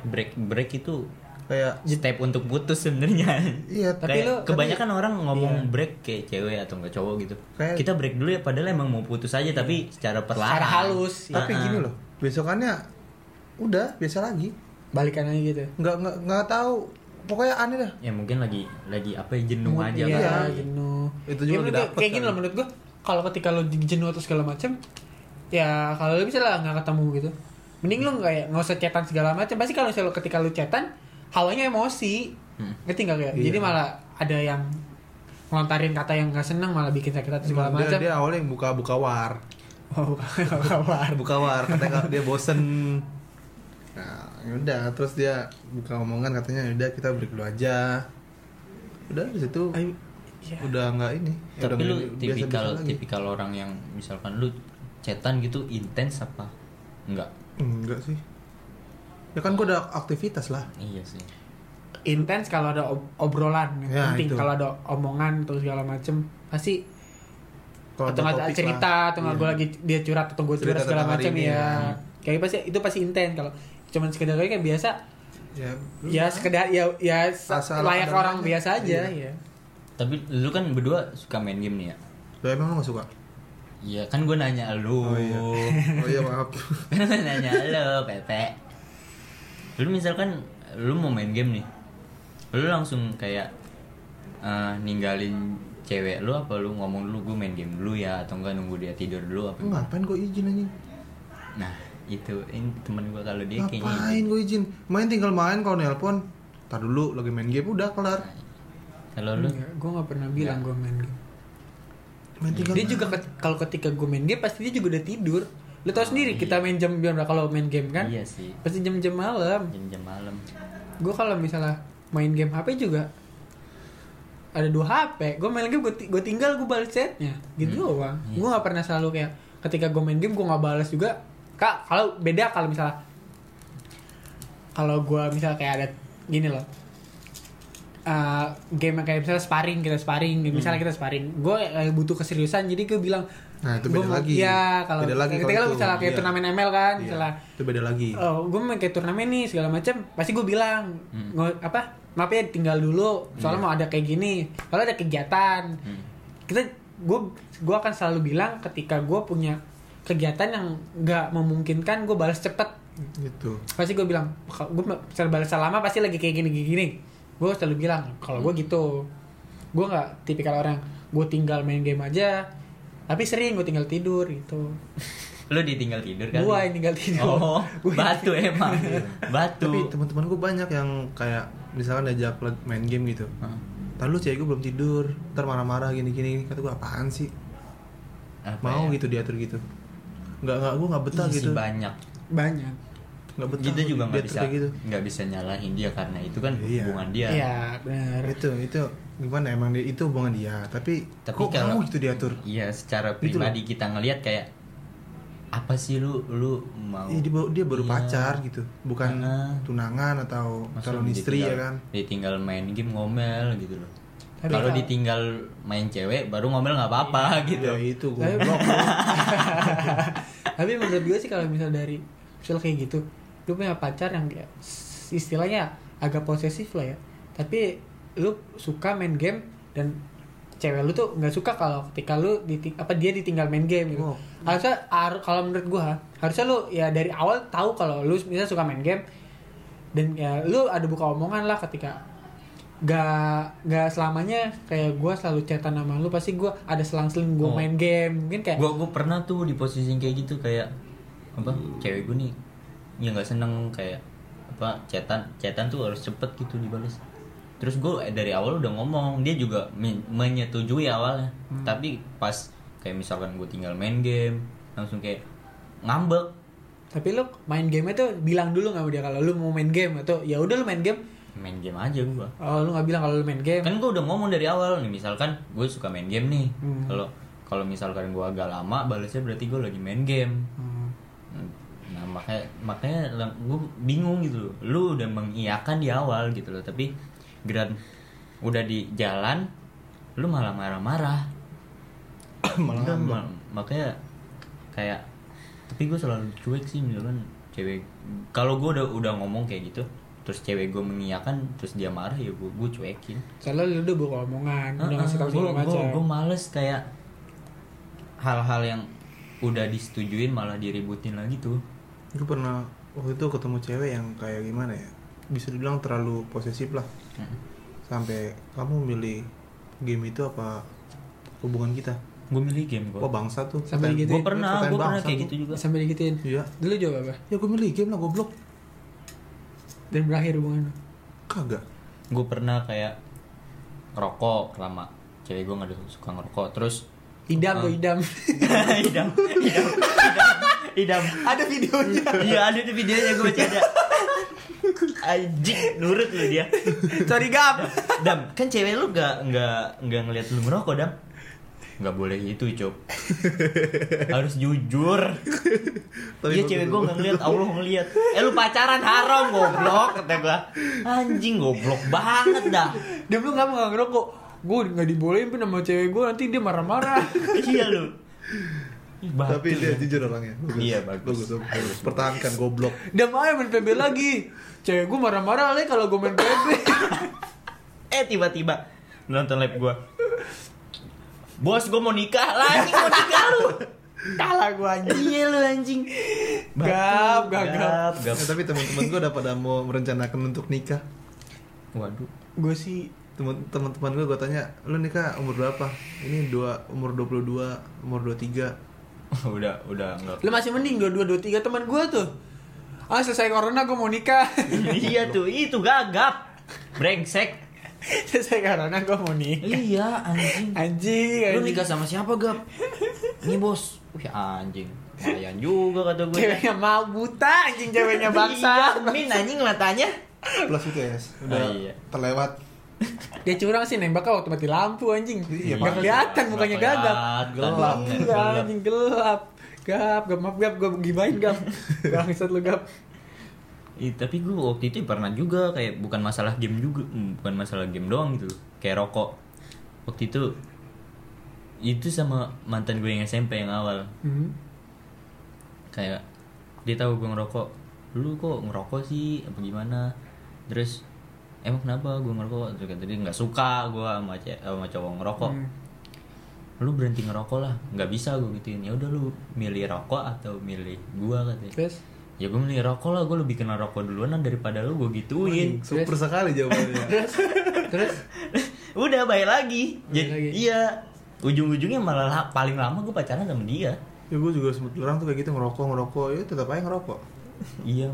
break break itu Kayak step untuk putus sebenarnya. iya Tapi Kayak lu- kebanyakan orang ngomong Iya. break kayak cewek atau enggak cowok gitu. Kayak- Kita break dulu ya padahal emang mau putus aja tapi secara perlahan. Secara halus. tapi Ah, gini loh. Besokannya udah biasa lagi. Balikan aja gitu. Nggak nggak nggak tahu. Pokoknya aneh dah. Ya mungkin lagi lagi apa ya jenuh aja iya, kali. jenuh. Itu Ya, juga menurut dapet Kayak gini kali. loh menurut gua. Kalau ketika lu jenuh atau segala macem ya kalau lu bisa lah nggak ketemu gitu. Mending lu nggak ya nggak usah chatan segala macam. Pasti kalau misalnya lu ketika lu chatan hawanya emosi. Hmm. Ngerti nggak kayak? Iya. Jadi malah ada yang ngelontarin kata yang nggak seneng malah bikin sakit hati segala Emang dia, macam. dia awalnya yang buka buka war. Oh, bukan kabar. buka war katanya dia bosen. Nah, yaudah terus dia buka omongan katanya udah kita break dulu aja. Udah di situ iya. udah nggak ini. Ya Tapi udah lu tipikal lagi. tipikal orang yang misalkan lu chatan gitu intens apa? Enggak. Enggak sih. Ya kan gua ada aktivitas lah. Iya sih. intens kalau ada ob- obrolan yang Ya, penting kalau ada omongan atau segala macem pasti Kalau atau nggak ada topik cerita lah. atau nggak Iya. gue lagi dia curhat atau gue curhat segala macam ini, ya ya. kayak pasti itu pasti intens kalau cuman sekedar kayak biasa Ya, ya sekedar ya ya Asal layak orang aja. biasa aja Iya. ya Tapi lu kan berdua suka main game nih ya? Lo emang lo gak suka? Iya kan gue nanya lu. Oh iya. Oh iya maaf. Kan nanya lu, Pepe. Lu misalkan lu mau main game nih. Lu langsung kayak eh, ninggalin cewek lu apa lu ngomong dulu gue main game dulu ya atau enggak nunggu dia tidur dulu apa Lu ngapain gue izin anjing? Nah, itu ini temen gue kalau dia kayaknya Ngapain gue izin? Main tinggal main kalau nelpon. Tar dulu lagi main game udah kelar. kalau lu gue nggak pernah bilang gue main game Main tinggal. dia main. juga ket- kalau ketika gue main game pasti dia juga udah tidur lu tau sendiri kita main jam jam berapa kalau main game kan iya sih pasti jam-jam malam jam-jam malam gue kalau misalnya main game HP juga ada dua HP gue main game gue tinggal gue balas chatnya gitu Hmm. doang Iya gue nggak pernah selalu kayak ketika gue main game gue nggak balas juga kak kalau beda kalau misalnya kalau gue misalnya kayak ada gini loh Uh, game yang kayak misalnya sparring kita sparring misalnya Hmm. kita sparring gue eh, butuh keseriusan jadi gue bilang Nah, itu gua beda mau- lagi. Iya, kalau Beda lagi ketika kalau misalnya kayak Iya. turnamen ML kan, Iya, misalnya Itu beda lagi. oh gue main kayak turnamen nih segala macam pasti gue bilang Hmm. nggak apa maaf ya tinggal dulu soalnya Iya. mau ada kayak gini kalau ada kegiatan Hmm. kita gue gue akan selalu bilang ketika gue punya kegiatan yang nggak memungkinkan gue balas cepet Gitu. pasti gue bilang gue misalnya balas lama pasti lagi kayak gini gini, gini. gue selalu bilang kalau gue gitu gue nggak tipikal orang gue tinggal main game aja tapi sering gue tinggal tidur gitu lu ditinggal tidur kan gue yang tinggal tidur oh Gua batu emang batu Tapi teman-teman gue banyak yang kayak misalkan diajak main game gitu. Hah? Ntar lu cewek gue belum tidur, ntar marah-marah gini-gini. Kata gue apaan sih? Apa Mau ya? gitu diatur gitu. Nggak nggak gue nggak betah sih, gitu. banyak banyak Nggak betah. kita juga nggak bisa gitu. nggak bisa nyalahin dia karena itu kan Iya. hubungan dia Iya benar. Itu itu gimana emang dia, itu hubungan dia. Tapi, Tapi kok kalau- kamu gitu diatur? iya secara Gitu pribadi kita ngelihat kayak apa sih lu lu mau Iya, dia, baru- dia baru Iya. pacar gitu, bukan Ah. tunangan atau calon istri ya kan? ditinggal main game ngomel gitu loh kalau ditinggal main cewek baru ngomel nggak apa-apa gitu Ya itu Tapi- goblok. Tapi menurut gue sih kalau misal dari misal kayak gitu, lu punya pacar yang kayak s- istilahnya agak posesif lah ya. Tapi lu suka main game dan cewek lu tuh nggak suka kalau ketika lu diting- apa dia ditinggal main game gitu. Oh. Harusnya har- kalau menurut gua harusnya lu ya dari awal tahu kalau lu misalnya suka main game dan ya lu ada buka omongan lah ketika gak gak selamanya kayak gua selalu chatan sama lu pasti gua ada selang-seling gua Oh. main game mungkin kayak gua gua pernah tuh di posisi kayak gitu kayak apa cewek gue nih ya nggak seneng kayak apa chatan chatan tuh harus cepet gitu dibalas terus gue dari awal udah ngomong dia juga men- menyetujui awalnya Hmm. tapi pas kayak misalkan gue tinggal main game langsung kayak ngambek Tapi lu main game itu bilang dulu nggak dia kalau lu mau main game atau ya udah lu main game main game aja gua. Oh lu nggak bilang kalau lu main game? kan gua udah ngomong dari awal nih misalkan gue suka main game nih. Hmm. kalau kalau misalkan gua agak lama balasnya berarti gua lagi main game. Hmm. nah makanya makanya gue bingung gitu loh. Lu udah mengiyakan di awal gitu loh tapi geran udah di jalan lu malah marah-marah. Malah ma- makanya kayak tapi gue selalu cuek sih misalkan cewek. Kalau gue udah udah ngomong kayak gitu terus cewek gue mengiyakan terus dia marah ya gue gue cuekin. Soalnya lu udah bawa omongan, udah ngasih tau segala gue macam. males kayak hal-hal yang udah disetujuin malah diributin lagi tuh. Gue pernah waktu itu ketemu cewek yang kayak gimana ya? Bisa dibilang terlalu posesif lah. Sampai kamu milih game itu apa hubungan kita? Gue milih game gue oh bangsa tuh. Sampai digituin. gue pernah gue pernah kayak tuh. gitu juga. Sampai digituin. iya. Dulu jawab apa? ya gue milih game lah goblok Dan berakhir hubungan kagak gue pernah kayak ngerokok lama cewek gue nggak suka ngerokok terus Idam tuh, Ah. idam. idam idam idam Ada videonya. iya ada tuh videonya gue masih ada anjing nurut lu dia Sorry gap. dam kan cewek lu nggak nggak nggak ngeliat lu ngerokok dam nggak boleh gitu cok harus jujur Tapi Iya cewek gue gua- nggak ngeliat Allah ngeliat eh lu pacaran haram goblok kata gue anjing goblok banget dah Dia belum nggak mau ngerokok. Gue nggak dibolehin pun sama cewek gue nanti dia marah-marah. iya lu batu tapi dia lu. jujur orangnya bagus. Iya, bagus. bagus, bagus. pertahankan goblok Dia mau main PB lagi. Cewek gue marah-marah lagi kalau gue main PB. eh tiba-tiba nonton live gue bos gue mau nikah lah anjing mau nikah lu Kalah gue anjing. iya lu anjing Gap, gap, gap. gap. Eh, tapi teman-teman gue udah pada mau merencanakan untuk nikah waduh Gue sih teman teman-teman gue gue tanya lu nikah umur berapa ini dua umur 22 umur 23 udah udah enggak Lu masih mending dua dua dua tiga teman gue tuh. Ah selesai corona gue mau nikah. iya tuh itu gagap brengsek selesai corona gue mau nikah. iya anjing Anjing, lu anjing. nikah sama siapa gap ini bos wih anjing lumayan juga kata gue Ceweknya mau buta anjing ceweknya bangsa. iya, min anjing matanya plus itu ya udah Ah, iya. terlewat Dia curang sih nembaknya waktu mati lampu anjing. Iya, Gak kelihatan mukanya gagap. Gelap. gelap. Iya, anjing gelap. Gap, gap, maaf gap, gue gibain gap. Bangsat lu gap. Ih, tapi gue waktu itu pernah juga kayak bukan masalah game juga, hmm, bukan masalah game doang gitu. Kayak rokok. Waktu itu itu sama mantan gue yang SMP yang awal. Hmm. Kayak dia tahu gue ngerokok. Lu kok ngerokok sih apa gimana? Terus emang kenapa gue ngerokok? Terus kata dia nggak suka gue sama, sama cowok ngerokok. Hmm. Lu berhenti ngerokok lah. nggak bisa gue gituin. Ya udah lu milih rokok atau milih gue katanya. Terus Ya gue milih rokok lah, gue lebih kenal rokok duluan daripada lu gue gituin. super sekali jawabannya terus terus Udah bayar lagi. Jadi lagi. iya. Ujung-ujungnya malah la- paling lama gue pacaran sama dia. ya gue juga sempet orang tuh kayak gitu ngerokok ngerokok ya tetap aja ngerokok iya,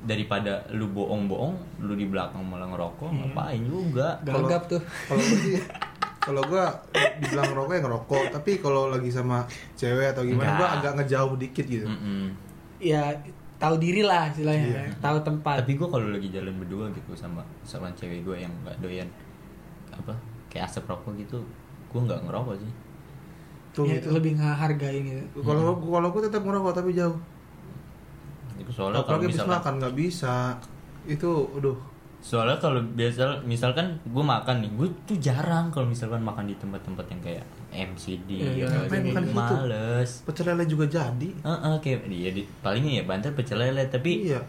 daripada lu bohong-bohong, lu di belakang malah ngerokok, ngapain juga. gagap tuh. kalau gue sih kalau gue dibilang ngerokok ya ngerokok tapi kalau lagi sama cewek atau gimana gue agak ngejauh dikit gitu Mm-mm. Ya tahu diri lah istilahnya, Iya. tahu tempat. Tapi gue kalau lagi jalan berdua gitu sama sama cewek gue yang nggak doyan apa kayak asap rokok gitu, gue nggak ngerokok sih. tuh ya, gitu lebih ngehargain gitu. kalau kalau gue tetap ngerokok tapi jauh Itu soalnya kalau misalkan makan nggak bisa itu aduh Soalnya kalau biasa misalkan gue makan nih, gue tuh jarang kalau misalkan makan di tempat-tempat yang kayak MCD, Iya, gitu. di situ? males. pecel lele juga jadi Heeh, kayak dia di palingnya ya banter pecel lele, tapi iya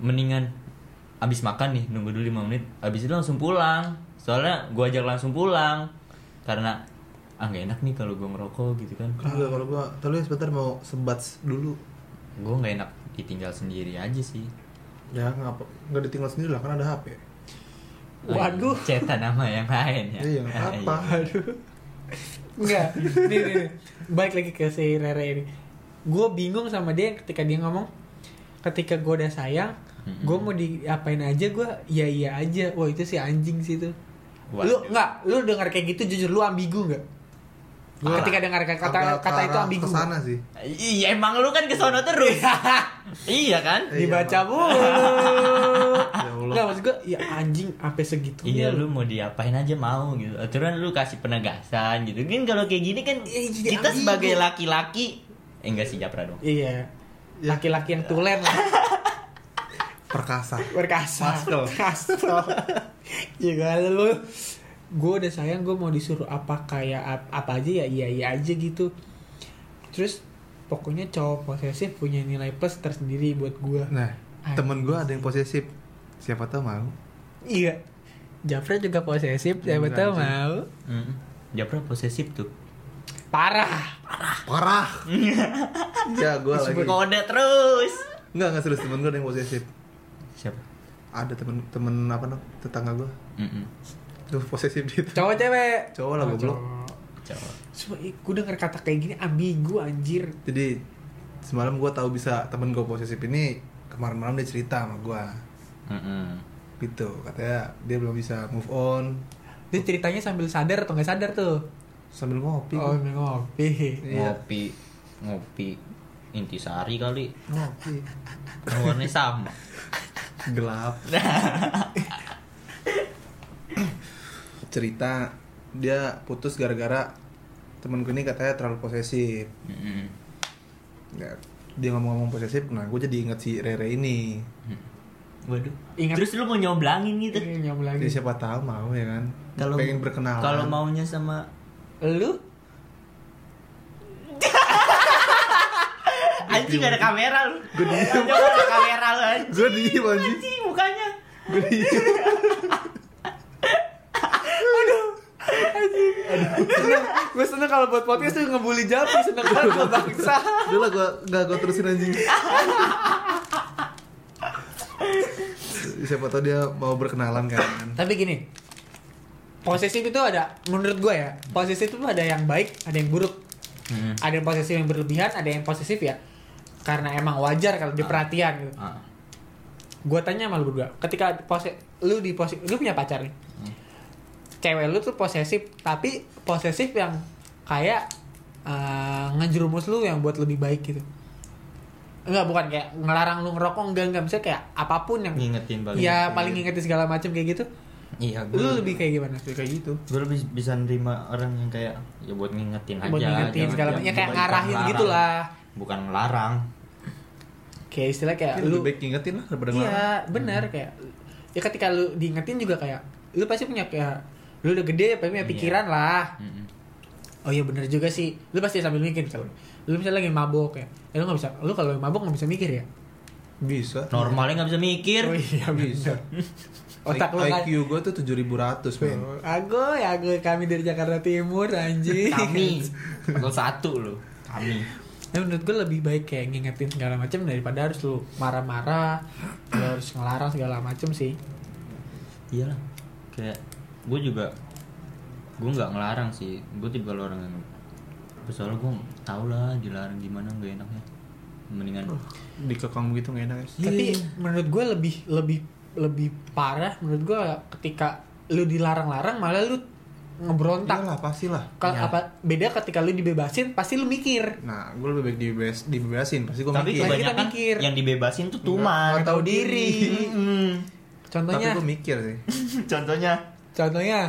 mendingan abis makan nih nunggu dulu 5 menit, abis itu langsung pulang. Soalnya gue ajak langsung pulang karena ah nggak enak nih kalau gue ngerokok gitu kan. Enggak, kalau gua tadi sebentar mau sebat dulu. Gue nggak enak ditinggal sendiri aja sih. Ya ngapa nggak ditinggal sendiri lah kan ada HP. Waduh. cetan nama yang lain ya. Iya, nggak Ah, apa-apa. Aduh. Enggak. Nih, nih, nih. Baik lagi ke si Rere ini. Gue bingung sama dia ketika dia ngomong ketika gue udah sayang, gue mau diapain aja gue iya iya aja. Wah itu si anjing sih tuh. Lu enggak, lu dengar kayak gitu jujur lu ambigu enggak? Gua ketika dengar kata agak kata itu ambigu. ke sana sih. Iya emang lu kan ke sono terus. iya kan? Iya, Dibaca mulu. Ya Allah. Nggak maksud gue ya anjing apa segitu Iya lu mau diapain aja mau gitu Aturan lu kasih penegasan gitu Kan kalau kayak gini kan Iya, Kita ambigu. sebagai laki-laki Eh enggak sih Japra dong Iya. Laki-laki yang tulen lah. Perkasa. Kastel. Ya kan lu. Gue udah sayang gue mau disuruh apa kayak ap- apa aja ya iya iya aja gitu. Terus pokoknya cowok posesif punya nilai plus tersendiri buat gue. Nah, Anjing. temen gue ada yang posesif. Siapa tahu mau. Iya. Jafra juga posesif, siapa Enggak, anjing. mau. Mm. Japra posesif tuh Parah. Parah. ya gue lagi. Kode terus Enggak enggak serius temen gue ada yang posesif. Siapa? Ada temen temen apa namanya tetangga gue. Mm-mm. Tuh posesif dia. Cowok cewek. Cowok lah, Oh, goblok. cowok. Cowok Cuma gue denger kata kayak gini ambigu anjir. Jadi semalam gue tahu bisa temen gue posesif ini kemarin malam dia cerita sama gue Mm-mm. gitu katanya dia belum bisa move on Dia ceritanya sambil sadar atau nggak sadar tuh? sambil ngopi Oh, gua. ngopi. Iya. Ngopi Ngopi Intisari kali ngopi Warnanya sama gelap cerita dia putus gara-gara temen gue ini katanya terlalu posesif. Ya, dia ngomong-ngomong posesif nah gue jadi inget si Rere ini. Waduh. Ingat- Terus lu mau nyoblangin gitu. Ini nyambung lagi. jadi siapa tahu mau ya kan? Kalau pengen berkenalan. Kalau maunya sama Lu? Anjing gak ada kamera lu. Gue diem. Ada kamera lu anjing. Gue diem anjing. Mukanya. Gue diem gue seneng kalau buat podcast tuh ngebully Japri seneng banget gue bangsa. udah lah gue gak gue terusin anjing siapa tahu dia mau berkenalan kan Tapi gini, posesif itu ada, menurut gue ya, posesif itu ada yang baik, ada yang buruk. Hmm. Ada yang posesif yang berlebihan, ada yang posesif ya karena emang wajar kalau dia perhatian gitu. Ah. Gue tanya sama lu berdua, ketika pose, lu di posisi, lu punya pacar nih, Hmm. Cewek lu tuh posesif, tapi posesif yang kayak eh, ngejerumus lu yang buat lebih baik gitu. Enggak, bukan kayak ngelarang lu ngerokok, enggak, enggak. Misalnya kayak apa pun yang Ngingetin paling Iya, ngingetin. paling ngingetin segala macam kayak gitu. Iya Lu gue lebih kayak gimana? kayak gitu Gue lebih bisa nerima orang yang kayak Ya buat ngingetin aja Buat ngingetin jangan- segala macam. Ya kayak bukan ngarahin gitu lah. Bukan ngelarang Kayak istilah kayak lu lebih baik ngingetin lah daripada Iya, benar kayak ya ketika lu diingetin juga kayak lu pasti punya kayak lu udah gede pasti punya Iya. pikiran lah. Mm-mm. Oh iya bener juga sih. Lu pasti sambil mikir kalau lu misalnya lagi mabok ya. Ya lu nggak bisa lu kalau mabok nggak bisa mikir ya. bisa Normalnya gak bisa mikir Oh iya bisa Otak lu kan. IQ gue tuh 7100 men Ago ya ago kami dari Jakarta Timur anjing. Kami Level satu lu Kami Nah, menurut gue lebih baik kayak ngingetin segala macam daripada harus lu marah-marah, lu harus ngelarang segala macam sih. Iyalah Kayak Gue juga Gue gak ngelarang sih Gue tipe orang yang Soalnya gue tau lah dilarang gimana gak enaknya Mendingan dikekang begitu gak enak Tapi Iya. menurut gue lebih lebih lebih parah menurut gue ketika lu dilarang-larang malah lu ngebrontak. lah pasti lah Kalau Iya. apa beda ketika lu dibebasin pasti lu mikir. nah gue lebih baik dibebas, dibebasin pasti gue Tapi mikir Kebanyakan kebanyakan mikir. yang dibebasin tuh tuman Nggak tahu diri. Tapi Contohnya gue mikir sih Contohnya contohnya?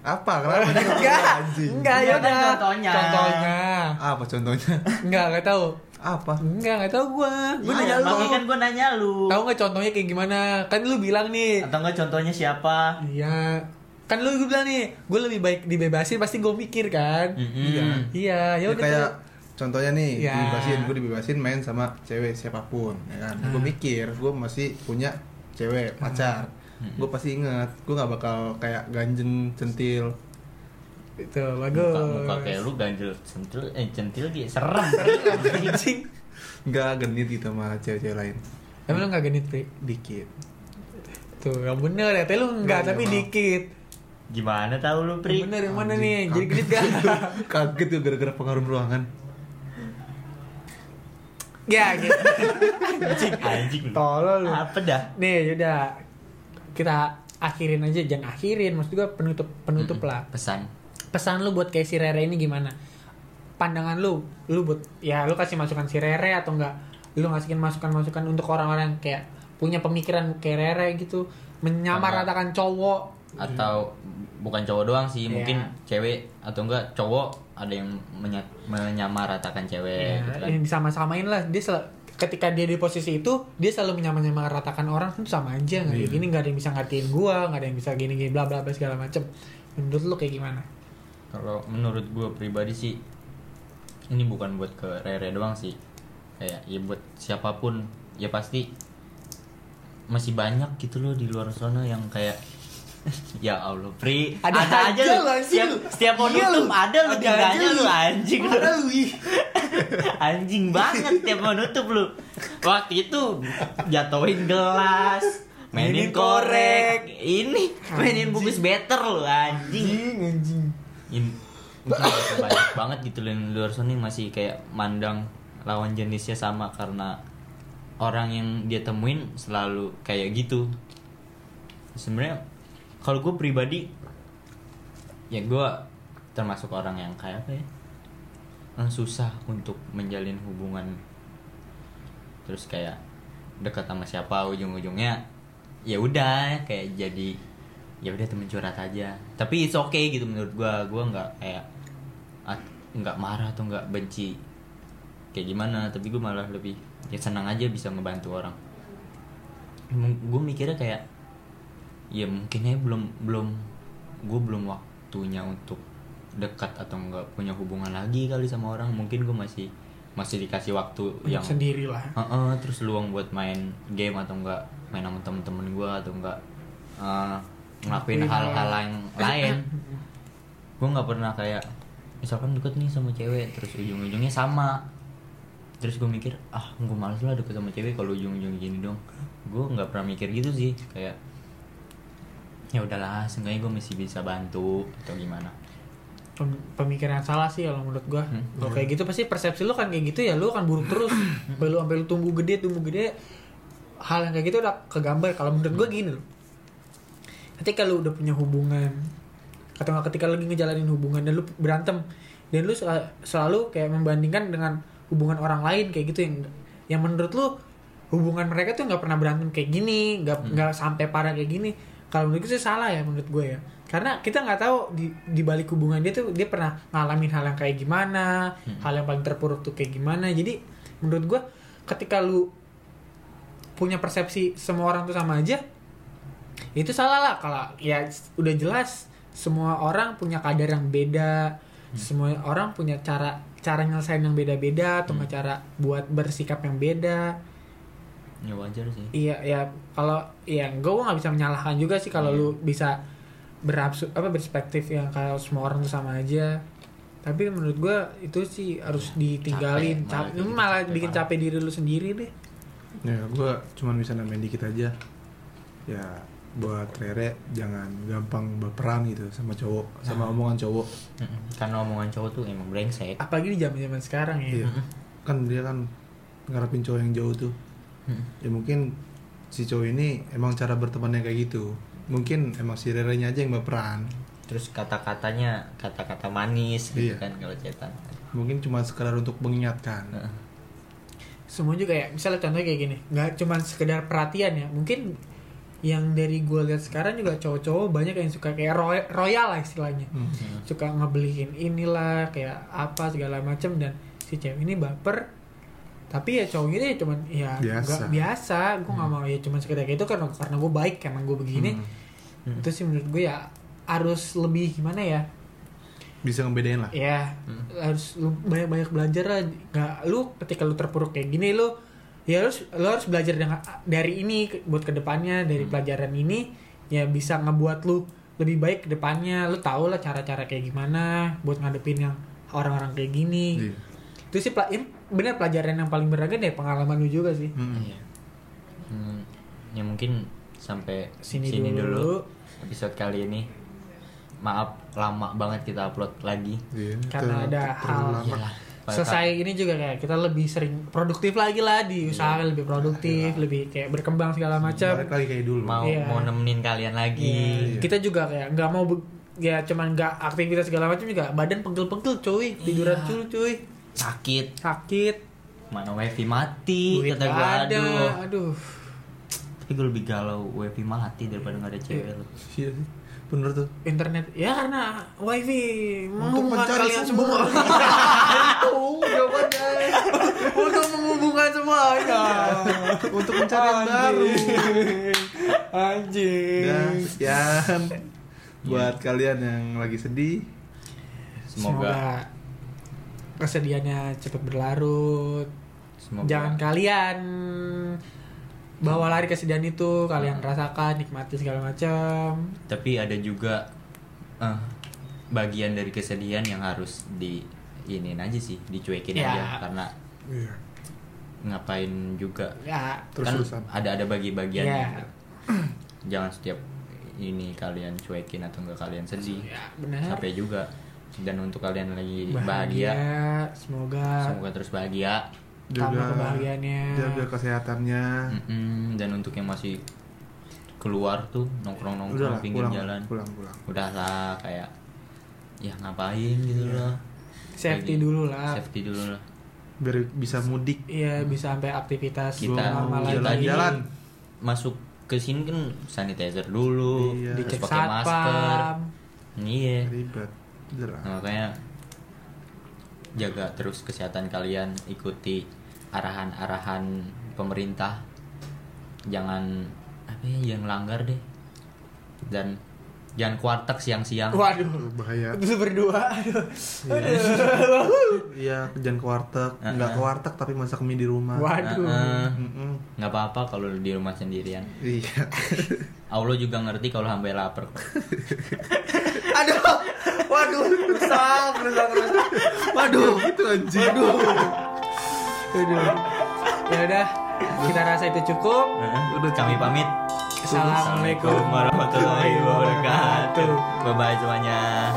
Apa? Kenapa dia enggak anjing? Enggak ya udah. contohnya. contohnya. Apa contohnya? Enggak enggak tahu. Apa? Enggak enggak tahu gua. Gua Iya, nanya lu. makanya kan gue nanya lu. Tahu nggak contohnya kayak gimana? Kan lu bilang nih. Atau enggak contohnya siapa? Iya. Kan lu bilang nih gue lebih baik dibebasin pasti gue mikir kan? Mm-mm. Iya. iya ya Ya udah kayak tuh. contohnya nih Ya. dibebasin gue dibebasin main sama cewek siapa pun ya kan? Gue mikir gue masih punya cewek pacar gue pasti inget gue nggak bakal kayak ganjeng centil. Itu muka, bagus. muka kayak lu ganjel centil eh centil gitu serem. Anjing. Nggak genit gitu sama cewek-cewek lain. Tapi lu nggak genit pri dikit. Tuh yang bener ya tapi lu nggak tapi dikit. Gimana tahu lu pri? Yang bener yang mana nih? Jadi genit gak kaget tuh gara-gara pengaruh ruangan. Ya gitu. Anjing anjing. Tolol lu. Apa dah? Nih yaudah kita akhirin aja jangan akhirin. Maksud gua penutup penutup lah. Pesan. Pesan lu buat kayak si Rere ini gimana? Pandangan lu lu buat ya lu kasih masukan si Rere atau enggak? Lu ngasihin masukan-masukan untuk orang-orang yang kayak punya pemikiran kayak Rere gitu. Menyamaratakan cowok. Atau bukan cowok doang sih Iya. mungkin cewek atau enggak cowok ada yang menya- menyamaratakan cewek ya, gitu kan. yang disama-samain lah. Dia sel- ketika dia di posisi itu dia selalu menyamaratakan orang itu sama aja nggak Iya. gini nggak ada yang bisa ngertiin gua nggak ada yang bisa gini gini bla bla bla segala macem menurut lu kayak gimana Kalau menurut gue pribadi sih ini bukan buat ke Rere doang sih. Kayak ya buat siapa pun ya pasti masih banyak gitu loh di luar sana yang kayak ya Allah, Pri. Ada aja lu. lu, Setiap, setiap mau Iya nutup lu. ada lu Ada tinggalnya aja lu anjing lu. Ada anjing banget tiap mau nutup lu. Waktu itu jatuhin gelas, mainin Mainin korek. korek, ini mainin bungkus better lu anjing. anjing anjing banyak banget gitu loh yang luar sana masih kayak mandang lawan jenisnya sama karena orang yang dia temuin selalu kayak gitu sebenarnya kalau gue pribadi ya gue termasuk orang yang kayak apa ya? Susah untuk menjalin hubungan. Terus kayak dekat sama siapa ujung-ujungnya ya udah kayak jadi ya udah temen curhat aja. Tapi it's okay gitu menurut gua. Gua nggak kayak nggak marah atau nggak benci kayak gimana. Tapi gua malah lebih ya senang aja bisa ngebantu orang. Gue mikirnya kayak ya mungkin ya belum belum gue belum waktunya untuk dekat atau nggak punya hubungan lagi kali sama orang. Mungkin gue masih masih dikasih waktu yang sendiri lah Heeh, terus luang buat main game atau enggak main sama temen-temen gue atau enggak eh, ngelakuin hal-hal hal- yang lain. Gue nggak pernah kayak misalkan deket nih sama cewek terus ujung-ujungnya sama. Terus gue mikir ah gue males lah deket sama cewek kalau ujung-ujung gini dong. Gue nggak pernah mikir gitu sih kayak ya udahlah seenggaknya gue masih bisa bantu atau gimana? Pem- pemikiran salah sih kalau menurut gua. Hmm. kalau kayak gitu pasti persepsi lu kan kayak gitu ya lu akan buruk terus. Sampai lu sampai lu tumbuh gede tumbuh gede hal yang kayak gitu udah kegambar. Kalau menurut gua gini loh. Ketika lu udah punya hubungan atau nggak ketika lagi ngejalanin hubungan dan lu berantem dan lu sel- selalu kayak membandingkan dengan hubungan orang lain kayak gitu yang yang menurut lu hubungan mereka tuh nggak pernah berantem kayak gini nggak nggak sampai parah kayak gini kalau menurut gue sih salah ya menurut gue ya. Karena kita nggak tahu di di balik hubungan dia tuh dia pernah ngalamin hal yang kayak gimana hal yang paling terpuruk tuh kayak gimana. Jadi menurut gue ketika lu punya persepsi semua orang tuh sama aja itu salah lah. Kalau ya udah jelas semua orang punya kadar yang beda semua orang punya cara cara nyelesain yang beda-beda atau nggak cara buat bersikap yang beda ya wajar sih. Iya ya kalau ya gue nggak bisa menyalahkan juga sih kalau Iya. lu bisa berabsu apa perspektif yang kalau semua orang tuh sama aja. Tapi menurut gue itu sih harus ditinggalin Capek, malah capek bikin malah capek bikin capek diri lu sendiri deh. Ya gue cuman bisa nambahin dikit aja. Ya buat Rere jangan gampang berperan gitu sama cowok sama omongan cowok. Karena omongan cowok tuh emang brengsek. Apalagi di zaman zaman sekarang ya. Iya. Kan dia kan ngarepin cowok yang jauh tuh Mm. ya mungkin si cowok ini emang cara bertemannya kayak gitu mungkin emang si Rere-nya aja yang berperan terus kata-katanya kata-kata manis gitu Iya. kan kalau cetan mungkin cuma sekadar untuk mengingatkan Heeh. semua juga ya misalnya contohnya kayak gini nggak cuma sekedar perhatian ya mungkin yang dari gue lihat sekarang juga cowok-cowok banyak yang suka kayak roy- royal lah istilahnya Hmm. suka ngebeliin inilah kayak apa segala macam dan si cewek ini baper tapi ya cowok ini cuman ya Biasa. nggak biasa gue nggak mau ya cuman sekedar kayak itu karena karena gue baik emang gue begini Hmm. itu sih menurut gue ya harus lebih gimana ya bisa ngebedain lah ya Hmm. harus lu banyak banyak belajar lah nggak lu ketika lu terpuruk kayak gini lu ya harus lu harus belajar dengan dari ini ke- buat ke depannya dari Hmm. pelajaran ini ya bisa ngebuat lu lebih baik ke depannya lu tau lah cara-cara kayak gimana buat ngadepin yang orang-orang kayak gini Iya. itu sih pela- ini bener pelajaran yang paling berharga dari pengalaman lu juga sih Hmm. Iya. Hmm, ya mungkin sampai sini, sini, dulu, dulu. episode kali ini. Maaf lama banget kita upload lagi. Iya, Karena ter- ada hal- lama. Iyalah. selesai ini juga kayak kita lebih sering produktif lagi lah di usaha lebih produktif lebih kayak berkembang segala macam balik lagi kayak dulu mau Iya. mau nemenin kalian lagi. Iya. Kita juga kayak nggak mau be- ya cuman nggak aktivitas segala macam juga badan pegel-pegel cuy tiduran Iya. cuy cuy Sakit, sakit mana wifi mati, duit kata ada aduh. aduh Tapi gue lebih galau wifi mati daripada nggak ada cewek lo. Iya sih. Bener tuh. internet ya karena wifi Untuk menghubungkan mencari kalian sumber. semua Itu jawabannya. untuk menghubungkan semuanya Untuk mencari yang baru. anjing Ya, sekian buat kalian yang lagi sedih. Semoga kesedihannya cepat berlarut. Semoga. Jangan kalian bawa lari kesedihan itu. Kalian rasakan nikmati segala macam. Tapi ada juga eh, bagian dari kesedihan yang harus di ini aja sih dicuekin Ya. aja. Karena Iya. ngapain juga? Ya kan ada ada bagi-bagian Ya. jangan setiap ini kalian cuekin atau enggak kalian sedih. Ya benar. Capek juga dan untuk kalian lagi bahagia, bahagia, semoga semoga terus bahagia tambah kebahagiaannya jaga kesehatannya. Mm-mm, dan untuk yang masih keluar tuh nongkrong Udah nongkrong lah, pinggir pulang, jalan pulang, pulang. udahlah kayak ya ngapain gitu Iya. loh safety Lagi- dulu lah safety dulu lah Biar bisa mudik. Iya bisa sampai aktivitas Kita jalan-jalan. masuk ke sini kan sanitizer dulu Iya. terus Dicek pakai masker iya Ribet. Nah, makanya jaga terus kesehatan kalian ikuti arahan-arahan pemerintah. Jangan apa ya yang langgar deh. Dan jangan kuartek siang-siang Waduh. Bahaya. Itu berdua. Aduh. Iya, jangan ke warteg. Uh-uh. Nggak ke warteg tapi masak mie di rumah. Waduh. Heeh. Mm-mm. nggak apa-apa kalau di rumah sendirian Iya. Allah juga ngerti kalau sampai lapar. Aduh. Waduh, rusak, rusak, rusak. Waduh. itu anjing. Aduh. Ya udah, kita rasa itu cukup. Udah kami pamit. Assalamualaikum warahmatullahi wabarakatuh. Bye bye semuanya.